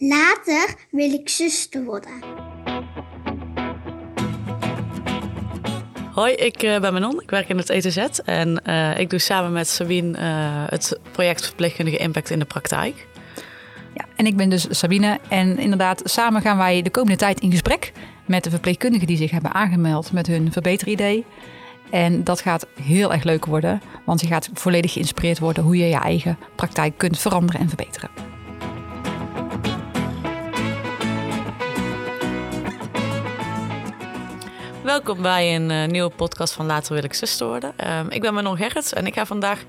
Later wil ik zuster worden. Hoi, ik uh, ben Manon. Ik werk in het ETZ en uh, ik doe samen met Sabine uh, het project Verpleegkundige Impact in de Praktijk. Ja, en ik ben dus Sabine en inderdaad samen gaan wij de komende tijd in gesprek met de verpleegkundigen die zich hebben aangemeld met hun verbeteridee. En dat gaat heel erg leuk worden, want je gaat volledig geïnspireerd worden hoe je je eigen praktijk kunt veranderen en verbeteren. Welkom bij een uh, nieuwe podcast van Later wil ik zuster worden. Uh, ik ben Manon Gerrits en ik ga vandaag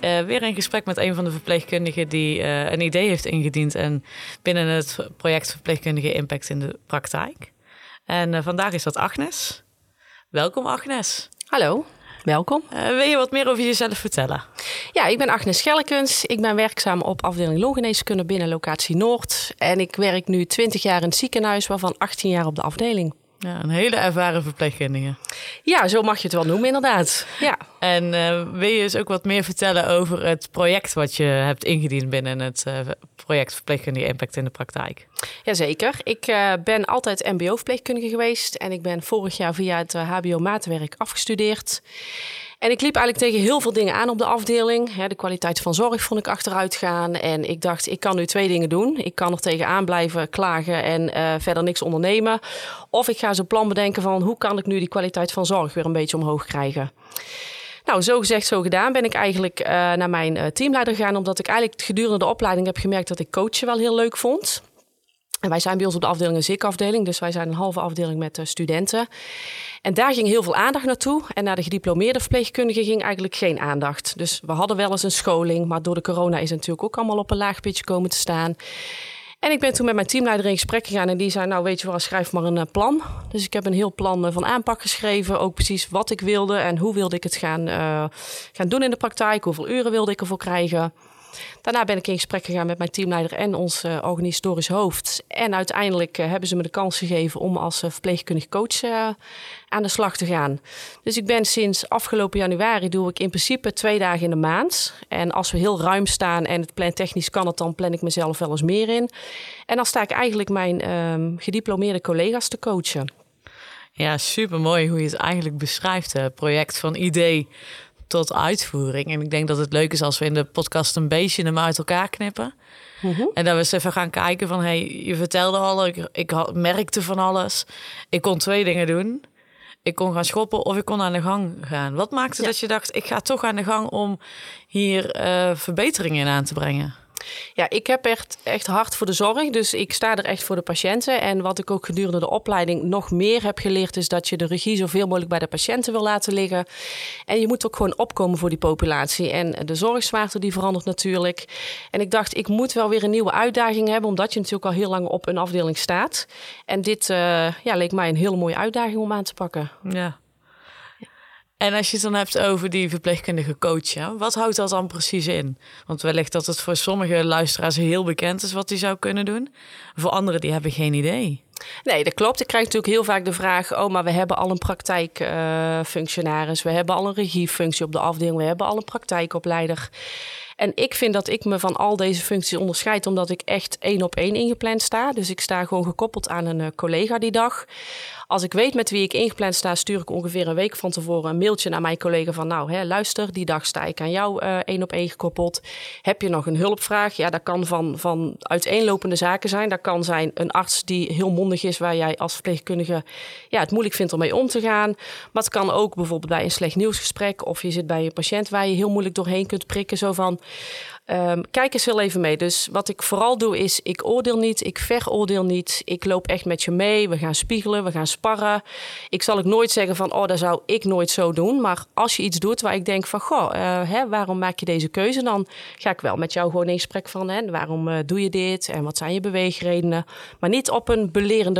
uh, weer in gesprek met een van de verpleegkundigen die uh, een idee heeft ingediend en binnen het project Verpleegkundige Impact in de Praktijk. En vandaag is dat Agnes. Welkom Agnes. Hallo. Welkom. wil je wat meer over jezelf vertellen? Ja, ik ben Agnes Schellekens. Ik ben werkzaam op afdeling longgeneeskunde binnen locatie Noord. En ik werk nu 20 jaar in het ziekenhuis, waarvan 18 jaar op de afdeling. Ja, een hele ervaren verpleegkundige. Ja, zo mag je het wel noemen, inderdaad. Ja. En uh, wil je eens ook wat meer vertellen over het project wat je hebt ingediend binnen het uh, project Verpleegkundige Impact in de Praktijk? Jazeker. Ik uh, ben altijd MBO-verpleegkundige geweest en ik ben vorig jaar via het HBO-maatwerk afgestudeerd. En ik liep eigenlijk tegen heel veel dingen aan op de afdeling. de kwaliteit van zorg vond ik achteruit gaan. En ik dacht, ik kan nu twee dingen doen. Ik kan er tegenaan blijven klagen en uh, verder niks ondernemen. Of ik ga zo'n plan bedenken van hoe kan ik nu die kwaliteit van zorg weer een beetje omhoog krijgen. Nou, zo gezegd, zo gedaan ben ik eigenlijk uh, naar mijn uh, teamleider gegaan. Omdat ik eigenlijk gedurende de opleiding heb gemerkt dat ik coachen wel heel leuk vond. En wij zijn bij ons op de afdeling een ZIK-afdeling, dus wij zijn een halve afdeling met uh, studenten. En daar ging heel veel aandacht naartoe. En naar de gediplomeerde verpleegkundige ging eigenlijk geen aandacht. Dus we hadden wel eens een scholing, maar door de corona is het natuurlijk ook allemaal op een laag pitje komen te staan. En ik ben toen met mijn teamleider in gesprek gegaan en die zei, nou weet je wel, schrijf maar een uh, plan. Dus ik heb een heel plan uh, van aanpak geschreven, ook precies wat ik wilde en hoe wilde ik het gaan, gaan doen in de praktijk, hoeveel uren wilde ik ervoor krijgen. Daarna ben ik in gesprek gegaan met mijn teamleider en ons uh, organisatorisch hoofd. En uiteindelijk uh, hebben ze me de kans gegeven om als uh, verpleegkundig coach aan de slag te gaan. Dus ik ben sinds afgelopen januari doe ik in principe twee dagen in de maand. En als we heel ruim staan en het plantechnisch kan het, dan plan ik mezelf wel eens meer in. En dan sta ik eigenlijk mijn um, gediplomeerde collega's te coachen. Ja, super mooi hoe je het eigenlijk beschrijft. Het project van idee tot uitvoering. En ik denk dat het leuk is als we in de podcast een beetje hem uit elkaar knippen. Mhm. En dat we eens even gaan kijken van, hey, je vertelde al, ik, ik had, merkte van alles. Ik kon twee dingen doen. Ik kon gaan schoppen of ik kon aan de gang gaan. Wat maakte dat je dacht, ik ga toch aan de gang om hier uh, verbeteringen in aan te brengen? Ja, ik heb echt, echt hard voor de zorg. Dus ik sta er echt voor de patiënten. En wat ik ook gedurende de opleiding nog meer heb geleerd, is dat je de regie zoveel mogelijk bij de patiënten wil laten liggen. En je moet ook gewoon opkomen voor die populatie. En de zorgzwaarte die verandert natuurlijk. En ik dacht, ik moet wel weer een nieuwe uitdaging hebben, omdat je natuurlijk al heel lang op een afdeling staat. En dit uh, ja, leek mij een hele mooie uitdaging om aan te pakken. Ja. En als je het dan hebt over die verpleegkundige coach, wat houdt dat dan precies in? Want wellicht dat het voor sommige luisteraars heel bekend is wat hij zou kunnen doen. Voor anderen die hebben geen idee. Nee, dat klopt. Ik krijg natuurlijk heel vaak de vraag: oh, maar we hebben al een praktijkfunctionaris, we hebben al een regiefunctie op de afdeling, we hebben al een praktijkopleider. En ik vind dat ik me van al deze functies onderscheid, omdat ik echt één op één ingepland sta. Dus ik sta gewoon gekoppeld aan een uh, collega die dag. Als ik weet met wie ik ingepland sta, stuur ik ongeveer een week van tevoren een mailtje naar mijn collega van nou, hè, luister, die dag sta ik aan jou uh, één op één gekoppeld. Heb je nog een hulpvraag? Ja, dat kan van, van uiteenlopende zaken zijn. Dat kan zijn een arts die heel mondig is, waar jij als verpleegkundige ja, het moeilijk vindt om mee om te gaan. Maar het kan ook bijvoorbeeld bij een slecht nieuwsgesprek of je zit bij een patiënt waar je heel moeilijk doorheen kunt prikken. Zo van, Um, kijk eens heel even mee. Dus wat ik vooral doe is, ik oordeel niet, ik veroordeel niet. Ik loop echt met je mee. We gaan spiegelen, we gaan sparren. Ik zal ook nooit zeggen van, oh, dat zou ik nooit zo doen. Maar als je iets doet waar ik denk van, goh, uh, hè, waarom maak je deze keuze? Dan ga ik wel met jou gewoon in gesprek van, hè, waarom uh, doe je dit? En wat zijn je beweegredenen? Maar niet op een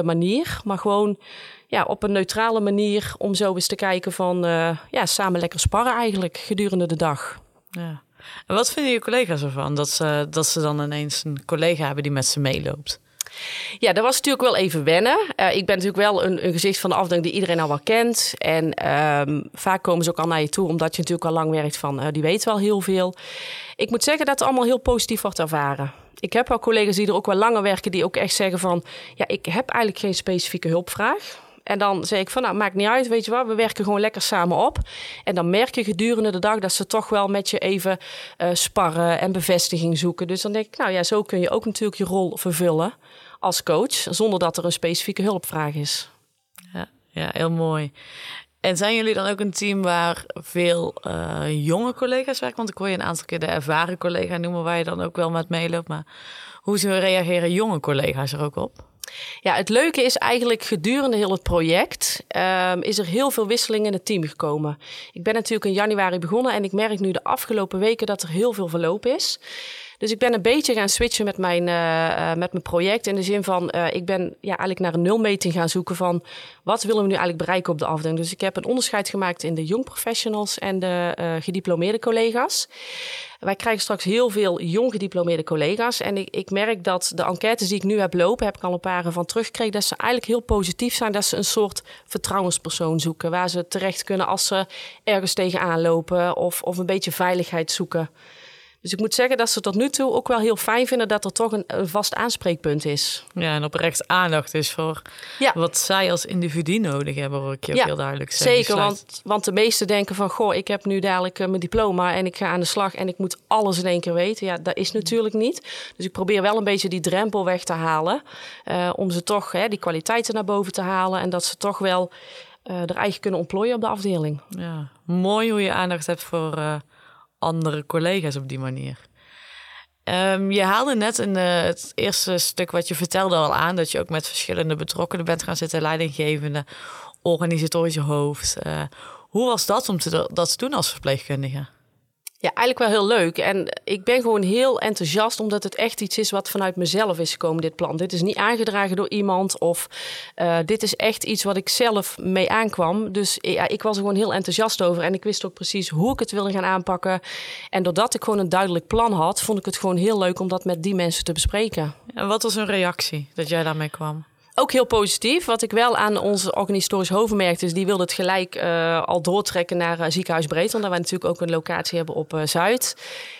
manier, maar gewoon ja, op een neutrale manier om zo eens te kijken van, uh, ja, samen lekker sparren eigenlijk gedurende de dag. Ja. En wat vinden je collega's ervan? Dat ze, dat ze dan ineens een collega hebben die met ze meeloopt? Ja, dat was natuurlijk wel even wennen. Uh, ik ben natuurlijk wel een, een, gezicht van de afdeling die iedereen al wel kent. En um, vaak komen ze ook al naar je toe, omdat je natuurlijk al lang werkt van, uh, die weet wel heel veel. Ik moet zeggen dat het allemaal heel positief wordt ervaren. Ik heb wel collega's die er ook wel langer werken, die ook echt zeggen van, ja, ik heb eigenlijk geen specifieke hulpvraag. En dan zeg ik van, nou, maakt niet uit, weet je wat, we werken gewoon lekker samen op. En dan merk je gedurende de dag dat ze toch wel met je even uh, sparren en bevestiging zoeken. Dus dan denk ik, nou ja, zo kun je ook natuurlijk je rol vervullen als coach, zonder dat er een specifieke hulpvraag is. Ja, ja heel mooi. En zijn jullie dan ook een team waar veel uh, jonge collega's werken? Want ik hoor je een aantal keer de ervaren collega noemen, waar je dan ook wel met meeloopt. Maar hoe reageren jonge collega's er ook op? Ja, het leuke is eigenlijk gedurende heel het project um, is er heel veel wisseling in het team gekomen. Ik ben natuurlijk in januari begonnen en ik merk nu de afgelopen weken dat er heel veel verloop is. Dus ik ben een beetje gaan switchen met mijn, uh, met mijn project. In de zin van, uh, ik ben ja, eigenlijk naar een nulmeting gaan zoeken van wat willen we nu eigenlijk bereiken op de afdeling. Dus ik heb een onderscheid gemaakt in de jong professionals en de gediplomeerde collega's. Wij krijgen straks heel veel jong gediplomeerde collega's. En ik, ik merk dat de enquêtes die ik nu heb lopen, heb ik al een paar van teruggekregen, dat ze eigenlijk heel positief zijn. Dat ze een soort vertrouwenspersoon zoeken. Waar ze terecht kunnen als ze ergens tegenaan lopen of, of een beetje veiligheid zoeken. Dus ik moet zeggen dat ze tot nu toe ook wel heel fijn vinden dat er toch een, een vast aanspreekpunt is. Ja, en oprecht aandacht is voor ja. wat zij als individu nodig hebben, hoor ik je heel duidelijk zeggen. Zeker, want, want de meesten denken van, goh, ik heb nu dadelijk uh, mijn diploma en ik ga aan de slag en ik moet alles in één keer weten. Ja, dat is natuurlijk niet. Dus ik probeer wel een beetje die drempel weg te halen, uh, om ze toch hè, die kwaliteiten naar boven te halen en dat ze toch wel uh, er eigen kunnen ontplooien op de afdeling. Ja, mooi hoe je aandacht hebt voor andere collega's op die manier. Um, je haalde net in uh, het eerste stuk wat je vertelde al aan dat je ook met verschillende betrokkenen bent gaan zitten, leidinggevende, organisatorische hoofd. Uh, hoe was dat om te, dat te doen als verpleegkundige? Ja, eigenlijk wel heel leuk. En ik ben gewoon heel enthousiast, omdat het echt iets is wat vanuit mezelf is gekomen, dit plan. Dit is niet aangedragen door iemand of uh, dit is echt iets wat ik zelf mee aankwam. Dus ja, ik was er gewoon heel enthousiast over en ik wist ook precies hoe ik het wilde gaan aanpakken. En doordat ik gewoon een duidelijk plan had, vond ik het gewoon heel leuk om dat met die mensen te bespreken. En wat was een reactie dat jij daarmee kwam? Ook heel positief. Wat ik wel aan onze organisatorisch hoofd merkte, is die wilde het gelijk uh, al doortrekken naar uh, Ziekenhuis Breedland. Waar wij natuurlijk ook een locatie hebben op uh, Zuid.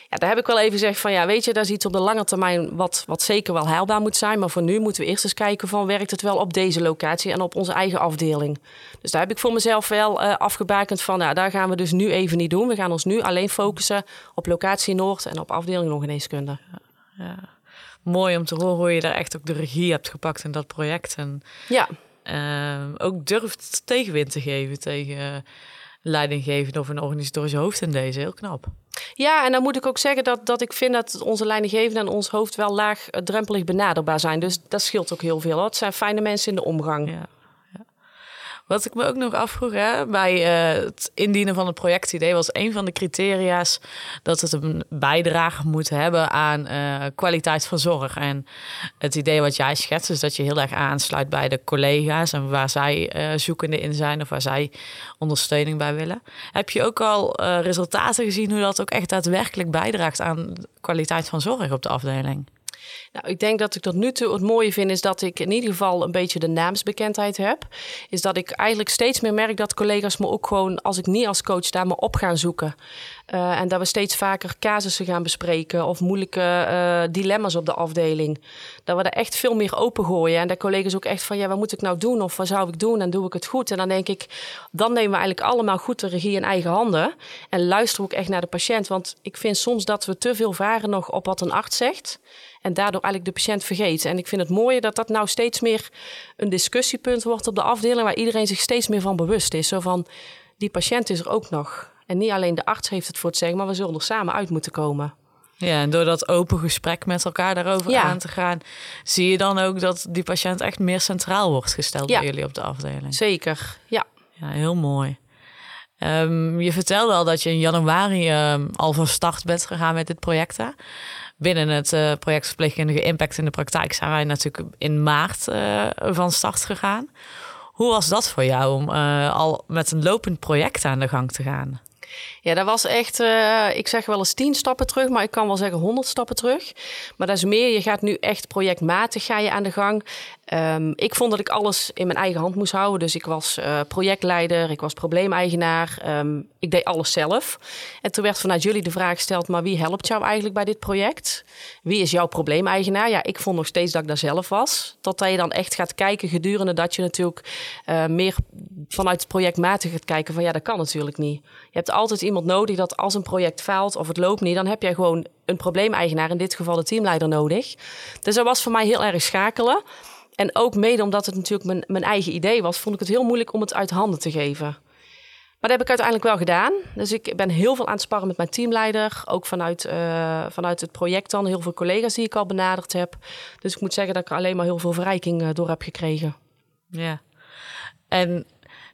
Ja, daar heb ik wel even gezegd van ja, weet je, daar is iets op de lange termijn wat, wat zeker wel haalbaar moet zijn. Maar voor nu moeten we eerst eens kijken van werkt het wel op deze locatie en op onze eigen afdeling. Dus daar heb ik voor mezelf wel afgebakend van, ja, daar gaan we dus nu even niet doen. We gaan ons nu alleen focussen op locatie Noord en op afdeling nog geneeskunde. Ja. ja mooi om te horen hoe je daar echt ook de regie hebt gepakt in dat project. En ja. Uh, ook durft tegenwind te geven tegen leidinggevende of een organisatorische hoofd in deze. Heel knap. Ja, en dan moet ik ook zeggen dat, dat ik vind dat onze leidinggevende en ons hoofd wel laag drempelig benaderbaar zijn. Dus dat scheelt ook heel veel. Hoor. Het zijn fijne mensen in de omgang. Ja. Wat ik me ook nog afvroeg hè, bij uh, het indienen van het projectidee was een van de criteria's dat het een bijdrage moet hebben aan uh, kwaliteit van zorg. En het idee wat jij schetst is dat je heel erg aansluit bij de collega's en waar zij uh, zoekende in zijn of waar zij ondersteuning bij willen. Heb je ook al resultaten gezien hoe dat ook echt daadwerkelijk bijdraagt aan kwaliteit van zorg op de afdeling? Nou, ik denk dat ik tot nu toe het mooie vind is dat ik in ieder geval een beetje de naamsbekendheid heb. Is dat ik eigenlijk steeds meer merk dat collega's me ook gewoon, als ik niet als coach daar me op gaan zoeken. Uh, en dat we steeds vaker casussen gaan bespreken of moeilijke uh, dilemma's op de afdeling. Dat we daar echt veel meer open gooien. En dat collega's ook echt van, ja, wat moet ik nou doen? Of wat zou ik doen? En doe ik het goed? En dan denk ik, dan nemen we eigenlijk allemaal goed de regie in eigen handen. En luisteren ook echt naar de patiënt. Want ik vind soms dat we te veel varen nog op wat een arts zegt. En daardoor eigenlijk de patiënt vergeten. En ik vind het mooie dat dat nou steeds meer een discussiepunt wordt op de afdeling. Waar iedereen zich steeds meer van bewust is. Zo van, die patiënt is er ook nog. En niet alleen de arts heeft het voor het zeggen, maar we zullen er samen uit moeten komen. Ja, en door dat open gesprek met elkaar daarover aan te gaan, zie je dan ook dat die patiënt echt meer centraal wordt gesteld bij jullie op de afdeling. Zeker, ja. Ja, heel mooi. Um, je vertelde al dat je in januari um, al van start bent gegaan met dit project. Hè? Binnen het uh, project Verpleegkundige Impact in de Praktijk zijn wij natuurlijk in maart uh, van start gegaan. Hoe was dat voor jou om uh, al met een lopend project aan de gang te gaan? Ja, dat was echt, uh, ik zeg wel eens tien stappen terug, maar ik kan wel zeggen honderd stappen terug. Maar dat is meer, je gaat nu echt projectmatig ga je aan de gang. Um, ik vond dat ik alles in mijn eigen hand moest houden. Dus ik was uh, projectleider, ik was probleemeigenaar. Um, ik deed alles zelf. En toen werd vanuit jullie de vraag gesteld, maar wie helpt jou eigenlijk bij dit project? Wie is jouw probleemeigenaar? Ja, ik vond nog steeds dat ik daar zelf was. Totdat je dan echt gaat kijken gedurende dat je natuurlijk uh, meer vanuit het projectmatig gaat kijken van ja, dat kan natuurlijk niet. Je hebt altijd iemand nodig dat als een project faalt of het loopt niet, dan heb jij gewoon een probleemeigenaar, in dit geval de teamleider, nodig. Dus dat was voor mij heel erg schakelen. En ook mede omdat het natuurlijk mijn, mijn eigen idee was, vond ik het heel moeilijk om het uit handen te geven. Maar dat heb ik uiteindelijk wel gedaan. Dus ik ben heel veel aan het sparren met mijn teamleider. Ook vanuit, uh, vanuit het project dan. Heel veel collega's die ik al benaderd heb. Dus ik moet zeggen dat ik alleen maar heel veel verrijking uh, door heb gekregen. Ja. En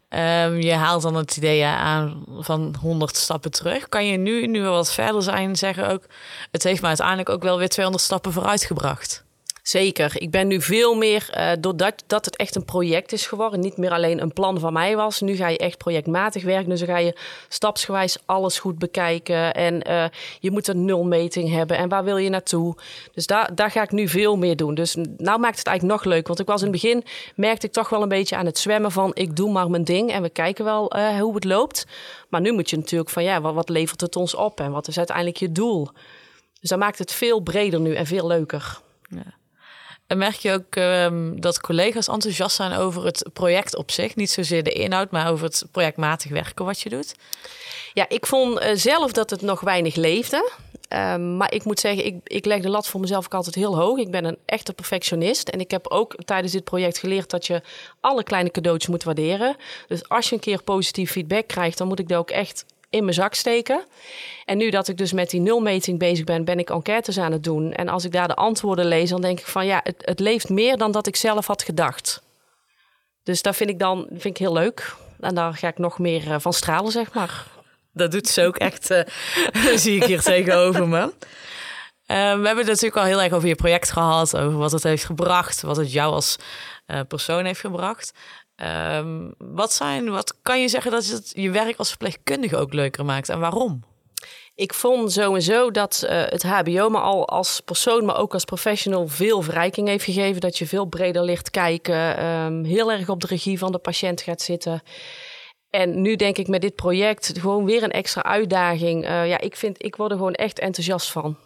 Um, je haalt dan het idee aan van 100 stappen terug. Kan je nu, nu we wat verder zijn, zeggen ook... het heeft me uiteindelijk ook wel weer 200 stappen vooruit gebracht? Zeker. Ik ben nu veel meer, uh, doordat dat het echt een project is geworden, niet meer alleen een plan van mij was. Nu ga je echt projectmatig werken. Dus dan ga je stapsgewijs alles goed bekijken. En uh, je moet een nulmeting hebben. En waar wil je naartoe? Dus daar, daar ga ik nu veel meer doen. Dus nou maakt het eigenlijk nog leuk. Want ik was in het begin, merkte ik toch wel een beetje aan het zwemmen van ik doe maar mijn ding. En we kijken wel uh, hoe het loopt. Maar nu moet je natuurlijk van ja, wat, wat levert het ons op? En wat is uiteindelijk je doel? Dus dat maakt het veel breder nu en veel leuker. Ja. En merk je ook um, dat collega's enthousiast zijn over het project op zich? Niet zozeer de inhoud, maar over het projectmatig werken wat je doet? Ja, ik vond uh, zelf dat het nog weinig leefde. Um, maar ik moet zeggen, ik, ik leg de lat voor mezelf ook altijd heel hoog. Ik ben een echte perfectionist. En ik heb ook tijdens dit project geleerd dat je alle kleine cadeautjes moet waarderen. Dus als je een keer positief feedback krijgt, dan moet ik dat ook echt in mijn zak steken. En nu dat ik dus met die nulmeting bezig ben, ben ik enquêtes aan het doen. En als ik daar de antwoorden lees, dan denk ik van ja, het, het leeft meer dan dat ik zelf had gedacht. Dus dat vind ik dan vind ik heel leuk. En daar ga ik nog meer uh, van stralen, zeg maar. Dat doet ze ook echt, uh, zie ik hier tegenover me. Uh, we hebben het natuurlijk al heel erg over je project gehad, over wat het heeft gebracht, wat het jou als uh, persoon heeft gebracht. Um, wat, zijn, wat kan je zeggen dat het je werk als verpleegkundige ook leuker maakt en waarom? Ik vond sowieso dat uh, het HBO me al als persoon, maar ook als professional veel verrijking heeft gegeven. Dat je veel breder ligt kijken, um, heel erg op de regie van de patiënt gaat zitten. En nu denk ik met dit project gewoon weer een extra uitdaging. Uh, ja, ik, vind, ik word er gewoon echt enthousiast van.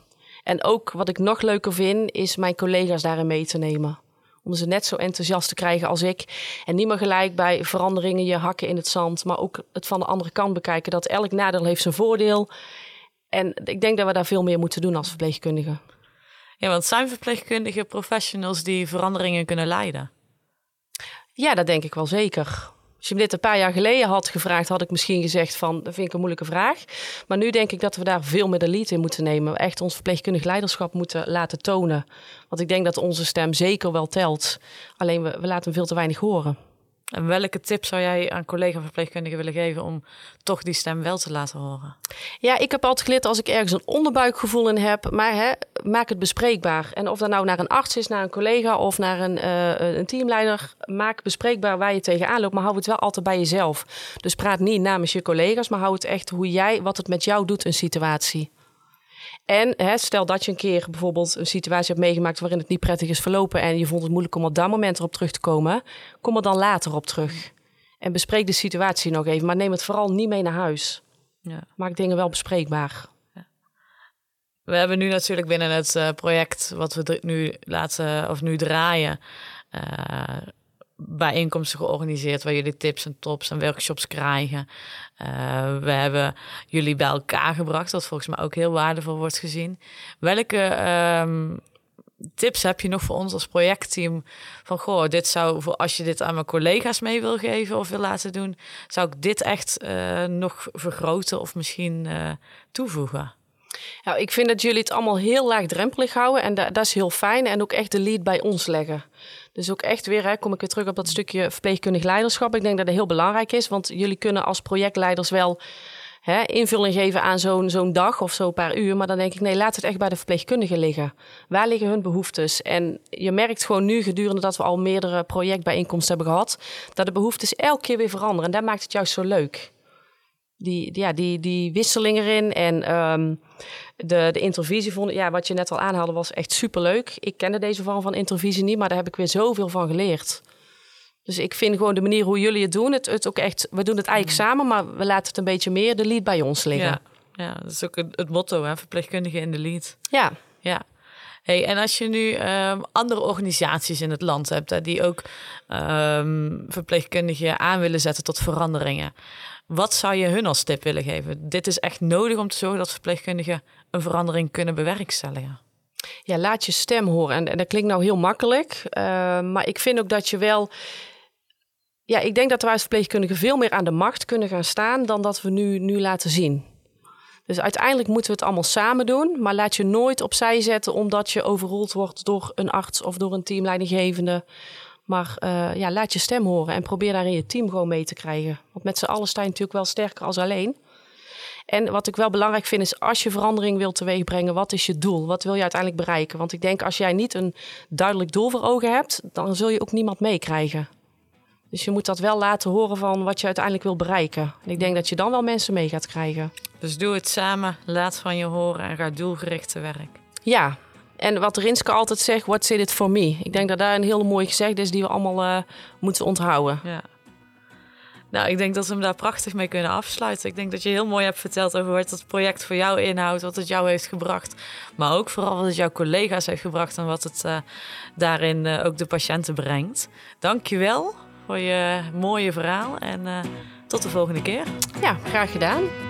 En ook wat ik nog leuker vind, is mijn collega's daarin mee te nemen om ze net zo enthousiast te krijgen als ik. En niet meer gelijk bij veranderingen je hakken in het zand, maar ook het van de andere kant bekijken. Dat elk nadeel heeft zijn voordeel. En ik denk dat we daar veel meer moeten doen als verpleegkundigen. Ja, want zijn verpleegkundige professionals die veranderingen kunnen leiden? Ja, dat denk ik wel zeker. Als je me dit een paar jaar geleden had gevraagd, had ik misschien gezegd van, dat vind ik een moeilijke vraag. Maar nu denk ik dat we daar veel meer de lead in moeten nemen. Echt ons verpleegkundig leiderschap moeten laten tonen. Want ik denk dat onze stem zeker wel telt. Alleen we, we laten hem veel te weinig horen. En welke tip zou jij aan collega-verpleegkundigen willen geven om toch die stem wel te laten horen? Ja, ik heb altijd geleerd als ik ergens een onderbuikgevoel in heb, maar hè, maak het bespreekbaar. En of dat nou naar een arts is, naar een collega of naar een, uh, een teamleider, maak bespreekbaar waar je tegenaan loopt, maar hou het wel altijd bij jezelf. Dus praat niet namens je collega's, maar hou het echt hoe jij, wat het met jou doet, een situatie. En hè, stel dat je een keer bijvoorbeeld een situatie hebt meegemaakt waarin het niet prettig is verlopen en je vond het moeilijk om op dat moment erop terug te komen, kom er dan later op terug. En bespreek de situatie nog even, maar neem het vooral niet mee naar huis. Ja. Maak dingen wel bespreekbaar. Ja. We hebben nu natuurlijk binnen het uh, project wat we nu laten of nu draaien. Uh, bijeenkomsten georganiseerd waar jullie tips en tops en workshops krijgen. Uh, we hebben jullie bij elkaar gebracht, wat volgens mij ook heel waardevol wordt gezien. Welke um, tips heb je nog voor ons als projectteam? Van goh, dit zou voor als je dit aan mijn collega's mee wil geven of wil laten doen, zou ik dit echt uh, nog vergroten of misschien uh, toevoegen? Ik vind dat jullie het allemaal heel laagdrempelig houden en dat, is heel fijn. En ook echt de lead bij ons leggen. Dus ook echt weer, hè, kom ik weer terug op dat stukje verpleegkundig leiderschap. Ik denk dat dat heel belangrijk is, want jullie kunnen als projectleiders wel hè, invulling geven aan zo'n zo'n dag of zo'n paar uur. Maar dan denk ik, nee, laat het echt bij de verpleegkundigen liggen. Waar liggen hun behoeftes? En je merkt gewoon nu, gedurende dat we al meerdere projectbijeenkomsten hebben gehad, dat de behoeftes elke keer weer veranderen. En dat maakt het juist zo leuk. die, ja, die, die wisseling erin en ehm, de, de intervisie vond ja, wat je net al aanhaalde, was echt superleuk. Ik kende deze vorm van intervisie niet, maar daar heb ik weer zoveel van geleerd. Dus ik vind gewoon de manier hoe jullie het doen, het, het ook echt, we doen het eigenlijk samen, maar we laten het een beetje meer de lead bij ons liggen. Ja, ja dat is ook het, het motto, hè? verpleegkundige in de lead. Ja. Ja. Hey, en als je nu um, andere organisaties in het land hebt, hè, die ook um, verpleegkundigen aan willen zetten tot veranderingen, wat zou je hun als tip willen geven? Dit is echt nodig om te zorgen dat verpleegkundigen een verandering kunnen bewerkstelligen. Ja, laat je stem horen. En, dat klinkt nou heel makkelijk, uh, maar ik vind ook dat je wel. Ja, ik denk dat wij als verpleegkundigen veel meer aan de macht kunnen gaan staan dan dat we nu, nu laten zien. Dus uiteindelijk moeten we het allemaal samen doen. Maar laat je nooit opzij zetten omdat je overrold wordt door een arts of door een teamleidinggevende. Maar uh, ja, laat je stem horen en probeer daarin je team gewoon mee te krijgen. Want met z'n allen sta je natuurlijk wel sterker als alleen. En wat ik wel belangrijk vind is, als je verandering wilt teweegbrengen, wat is je doel? Wat wil je uiteindelijk bereiken? Want ik denk, als jij niet een duidelijk doel voor ogen hebt, dan zul je ook niemand meekrijgen. Dus je moet dat wel laten horen van wat je uiteindelijk wil bereiken. En ik denk dat je dan wel mensen mee gaat krijgen. Dus doe het samen, laat van je horen en ga doelgericht te werk. Ja, en wat Rinske altijd zegt, what's in it for me? Ik denk dat daar een hele mooie gezegd is die we allemaal uh, moeten onthouden. Ja. Nou, ik denk dat we hem daar prachtig mee kunnen afsluiten. Ik denk dat je heel mooi hebt verteld over wat het project voor jou inhoudt, wat het jou heeft gebracht. Maar ook vooral wat het jouw collega's heeft gebracht en wat het uh, daarin uh, ook de patiënten brengt. Dank je wel voor je mooie verhaal en tot de volgende keer. Ja, graag gedaan.